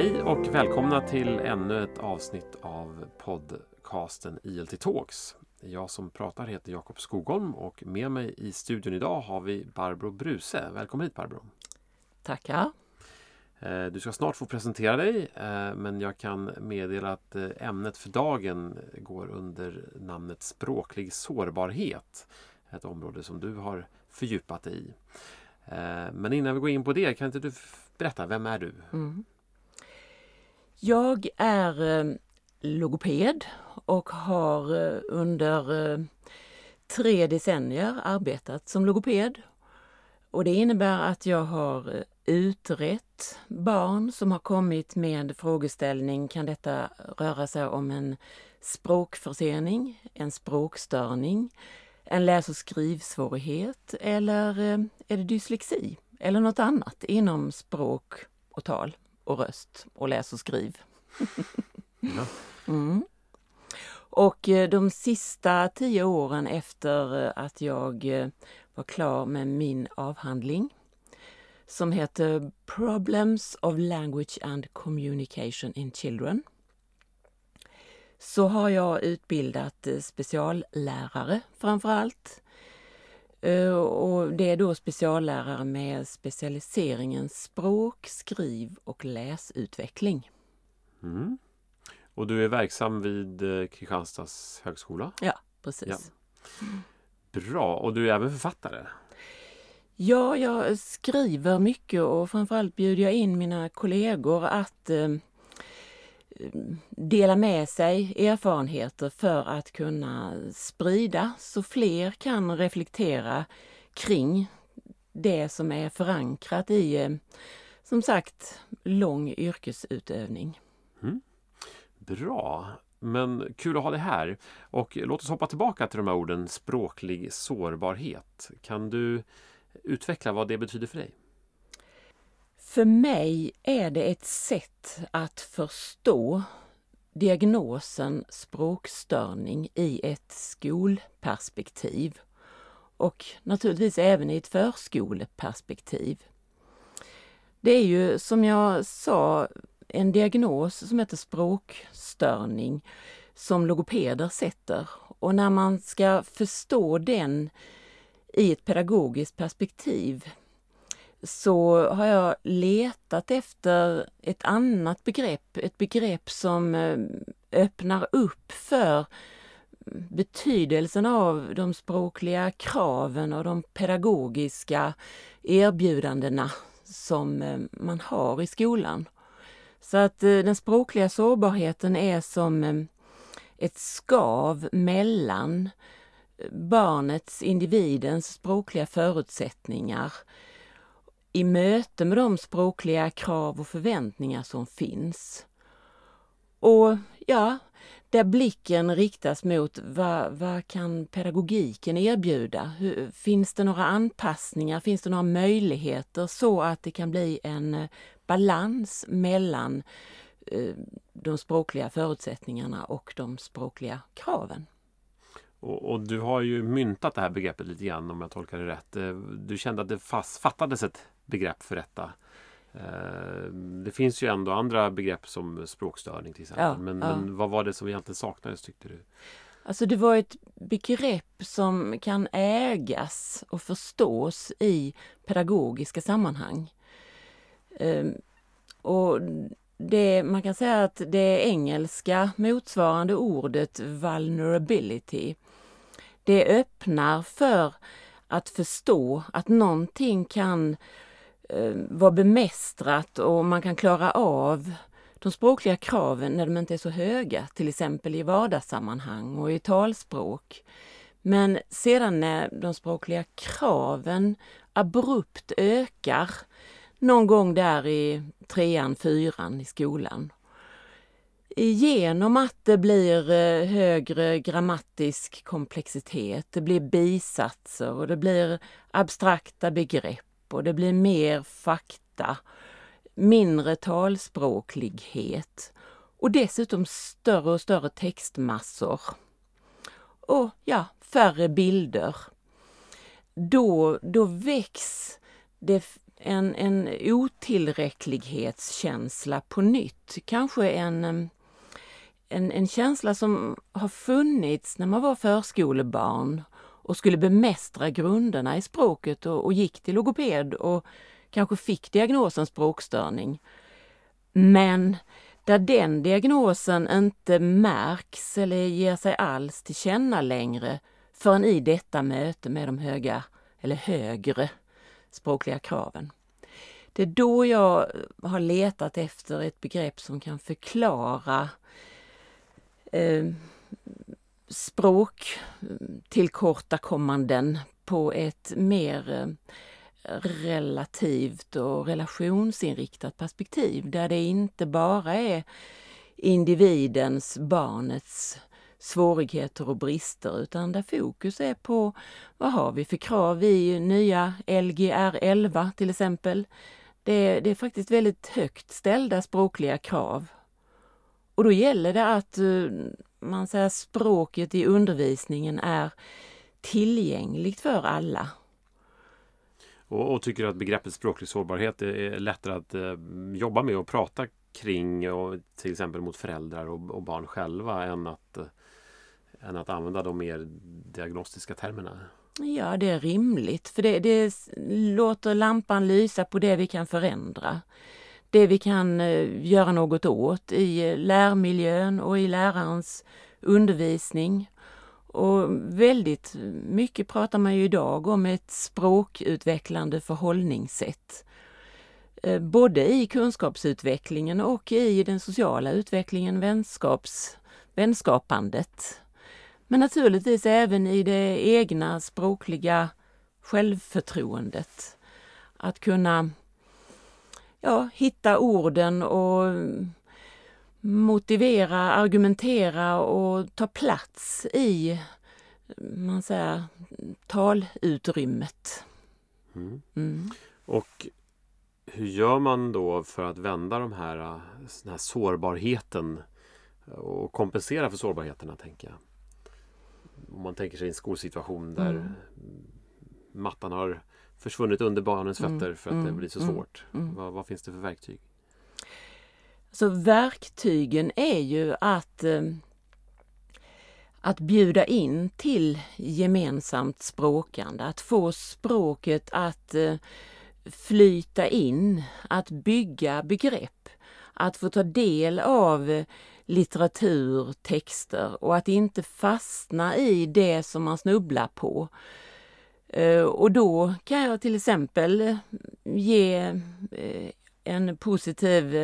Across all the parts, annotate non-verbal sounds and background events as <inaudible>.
Hej och välkomna till ännu ett avsnitt av podcasten ILT Talks. Jag som pratar heter Jakob Skogholm och med mig i studion idag har vi Barbro Bruse. Välkommen hit Barbro! Tackar! Eh, du ska snart få presentera dig eh, men jag kan meddela att eh, ämnet för dagen går under namnet språklig sårbarhet. Ett område som du har fördjupat dig i. Men innan vi går in på det, kan inte du berätta, vem är du? Mm. Jag är eh, logoped och har eh, under eh, tre decennier arbetat som logoped. Och det innebär att jag har utrett barn som har kommit med frågeställning. Kan detta röra sig om en språkförsening, en språkstörning, en läs och skrivsvårighet eller är det dyslexi eller något annat inom språk och tal och röst och läs och skriv. ja. mm. Och eh, de sista tio åren efter eh, att jag var klar med min avhandling som heter Problems of Language and Communication in Children. Så har jag utbildat eh, speciallärare framför allt. Eh, och det är då speciallärare med specialiseringen språk, skriv och läsutveckling. Mm. Och du är verksam vid eh, Kristianstads högskola? Ja, precis. Ja. Bra, och du är även författare? Ja, jag skriver mycket och framförallt bjuder jag in mina kollegor att eh, dela med sig erfarenheter för att kunna sprida så fler kan reflektera kring det som är förankrat i, eh, som sagt, lång yrkesutövning. Mm. Bra! Men kul att ha dig här. Och låt oss hoppa tillbaka till de här orden språklig sårbarhet. Kan du utveckla vad det betyder för dig? För mig är det ett sätt att förstå diagnosen språkstörning i ett skolperspektiv och naturligtvis även i ett förskoleperspektiv. Det är ju som jag sa en diagnos som heter språkstörning som logopeder sätter och när man ska förstå den i ett pedagogiskt perspektiv så har jag letat efter ett annat begrepp, ett begrepp som eh, öppnar upp för mm, betydelsen av de språkliga kraven och de pedagogiska erbjudandena som eh, man har i skolan. Så att eh, den språkliga sårbarheten är som ett skav mellan barnets, individens språkliga förutsättningar i möte med de språkliga krav och förväntningar som finns. Och ja, där blicken riktas mot vad, vad kan pedagogiken erbjuda? Hur, finns det några anpassningar, finns det några möjligheter så att det kan bli en eh, balans mellan eh, de språkliga förutsättningarna och de språkliga kraven? Och, och, du har ju myntat det här begreppet lite grann om jag tolkar det rätt. Eh, du kände att det fast, fattades ett begrepp för detta. Eh, det finns ju ändå andra begrepp som språkstörning till exempel. Ja, men, ja. men, vad var det som egentligen saknades tyckte du? Alltså det var ett begrepp som kan ägas och förstås i pedagogiska sammanhang. Ehm, och det, man kan säga att det engelska motsvarande ordet vulnerability det öppnar för att förstå att någonting kan Eh, vara bemästrat och man kan klara av de språkliga kraven när de inte är så höga, till exempel i vardagssammanhang och i talspråk. Men sedan när de språkliga kraven abrupt ökar någon gång där i trean, fyran i skolan genom att det blir eh, högre grammatisk komplexitet, det blir bisatser och det blir abstrakta begrepp och det blir mer fakta, mindre talspråklighet och dessutom större och större textmassor. Och ja, färre bilder. Då, då väcks det en, en otillräcklighetskänsla på nytt. Kanske en, en, en känsla som har funnits när man var förskolebarn och skulle bemästra grunderna i språket och, och gick till logoped och kanske fick diagnosen språkstörning. Men där den diagnosen inte märks eller ger sig alls till känna längre förrän i detta möte med de höga eller högre språkliga kraven. Det är då jag har letat efter ett begrepp som kan förklara eh, språktillkortakommanden på ett mer eh, relativt och relationsinriktat perspektiv där det inte bara är individens, barnets svårigheter och brister utan där fokus är på vad har vi för krav i nya Lgr 11 till exempel. Det, det är faktiskt väldigt högt ställda språkliga krav. Och då gäller det att eh, man säger språket i undervisningen är tillgängligt för alla. Och, och tycker att begreppet språklig sårbarhet är lättare att eh, jobba med och prata kring och till exempel mot föräldrar och, och barn själva än att, eh, än att använda de mer diagnostiska termerna? Ja, det är rimligt för det, det låter lampan lysa på det vi kan förändra. Det vi kan eh, göra något åt i eh, lärmiljön och i lärarens undervisning. Och väldigt mycket pratar man ju idag om ett språkutvecklande förhållningssätt. Eh, både i kunskapsutvecklingen och i den sociala utvecklingen, vänskaps, vänskapandet. Men naturligtvis även i det egna språkliga självförtroendet. Att kunna ja, hitta orden och motivera, argumentera och ta plats i man säger, talutrymmet. Mm. Mm. Och hur gör man då för att vända de här, den här sårbarheten och kompensera för sårbarheterna, tänker jag? Om man tänker sig en skolsituation där mm. mattan har försvunnit under barnens mm. fötter för att det mm. blir så mm. svårt. Vad, vad finns det för verktyg? Så verktygen är ju att, eh, att bjuda in till gemensamt språkande, att få språket att eh, flyta in, att bygga begrepp, att få ta del av litteratur, texter och att inte fastna i det som man snubblar på. Eh, och då kan jag till exempel eh, ge eh, en positiv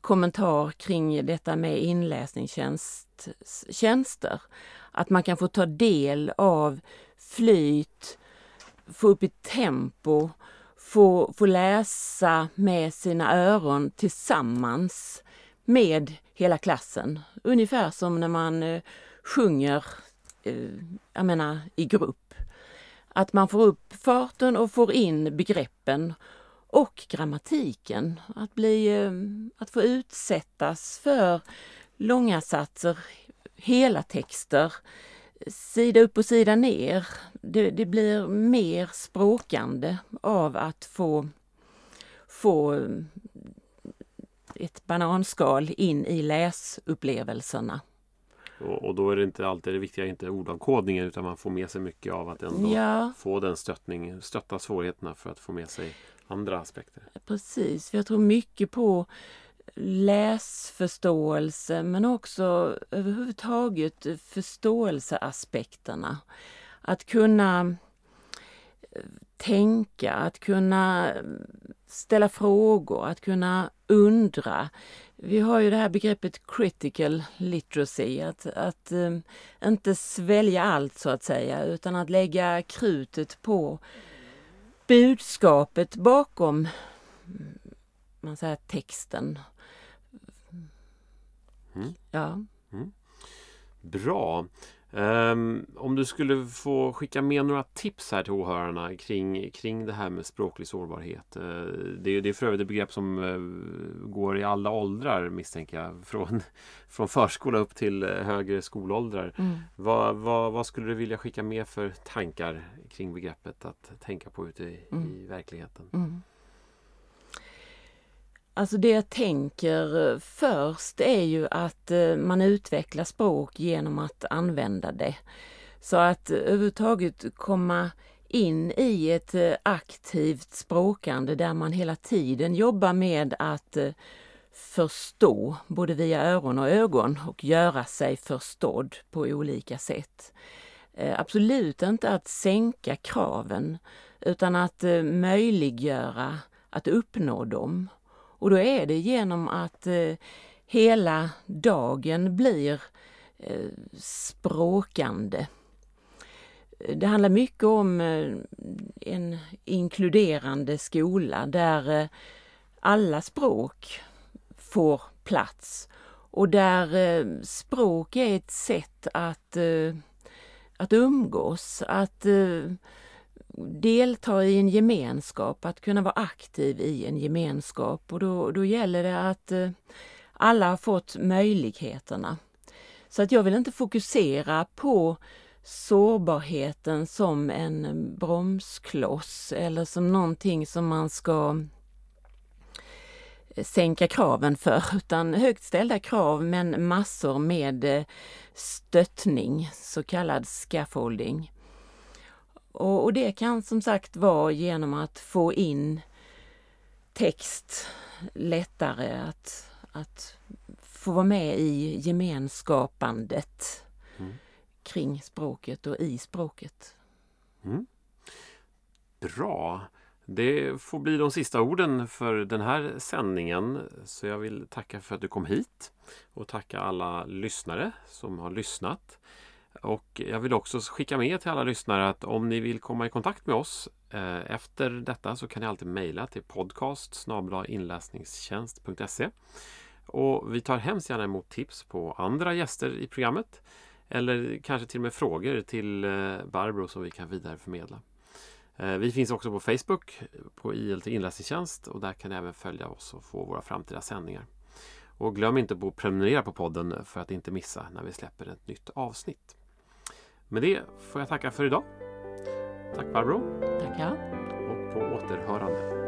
kommentar kring detta med inläsningstjänster. Att man kan få ta del av flyt, få upp ett tempo, få, få läsa med sina öron tillsammans med hela klassen. Ungefär som när man sjunger jag menar, i grupp. Att man får upp farten och får in begreppen och grammatiken. Att, bli, eh, att få utsättas för långa satser, hela texter, sida upp och sida ner. Det, det blir mer språkande av att få, få eh, ett bananskal in i läsupplevelserna. Och, och, då är det inte alltid det viktiga inte ordavkodningen utan man får med sig mycket av att ändå ja. få den stöttning, stötta svårigheterna för att få med sig andra aspekter. Precis, för jag tror mycket på läsförståelse men också överhuvudtaget förståelseaspekterna. Att kunna tänka, att kunna ställa frågor, att kunna undra. Vi har ju det här begreppet critical literacy, att, att um, inte svälja allt så att säga utan att lägga krutet på budskapet bakom man säger, texten. Mm. Ja. Mm. Bra. Um, om du skulle få skicka med några tips här till åhörarna kring, kring det här med språklig sårbarhet. Uh, det, är, det är för övrigt ett begrepp som uh, går i alla åldrar misstänker jag. <laughs> Från, från förskola upp till uh, högre skolåldrar. Mm. Vad, vad, vad, skulle du vilja skicka med för tankar kring begreppet att tänka på ute i, mm. i verkligheten? Mm. Alltså det jag tänker eh, först är ju att eh, man utvecklar språk genom att använda det. Så att överhuvudtaget komma in i ett eh, aktivt språkande där man hela tiden jobbar med att förstå både via öron och ögon och göra sig förstådd på olika sätt. Absolut inte att sänka kraven utan att möjliggöra att uppnå dem. Och då är det genom att eh, hela dagen blir eh, språkande. Det handlar mycket om eh, en inkluderande skola där eh, alla språk får plats och där eh, språk är ett sätt att, eh, att umgås, att eh, delta i en gemenskap, att kunna vara aktiv i en gemenskap och då, då gäller det att eh, alla har fått möjligheterna. Så att jag vill inte fokusera på sårbarheten som en bromskloss eller som någonting som man ska eh, sänka kraven för, <laughs> utan högt ställda krav men massor med eh, stöttning, så kallad scaffolding. Och, och, det kan som sagt vara genom att få in text lättare, att, att få vara med i gemenskapandet mm. kring språket och i språket. Mm. Bra! Det får bli de sista orden för den här sändningen. Så jag vill tacka för att du kom hit och tacka alla lyssnare som har lyssnat. Och jag vill också skicka med till alla lyssnare att om ni vill komma i kontakt med oss eh, efter detta så kan ni alltid mejla till podcast inläsningstjänst.se och vi tar hemskt gärna emot tips på andra gäster i programmet eller kanske till och med frågor till eh, Barbro som vi kan vidareförmedla. Eh, vi finns också på Facebook på ILT inläsningstjänst och där kan ni även följa oss och få våra framtida sändningar. Och glöm inte att prenumerera på podden för att inte missa när vi släpper ett nytt avsnitt. Med det får jag tacka för idag. Tack Barbro. Tackar. Och på återhörande.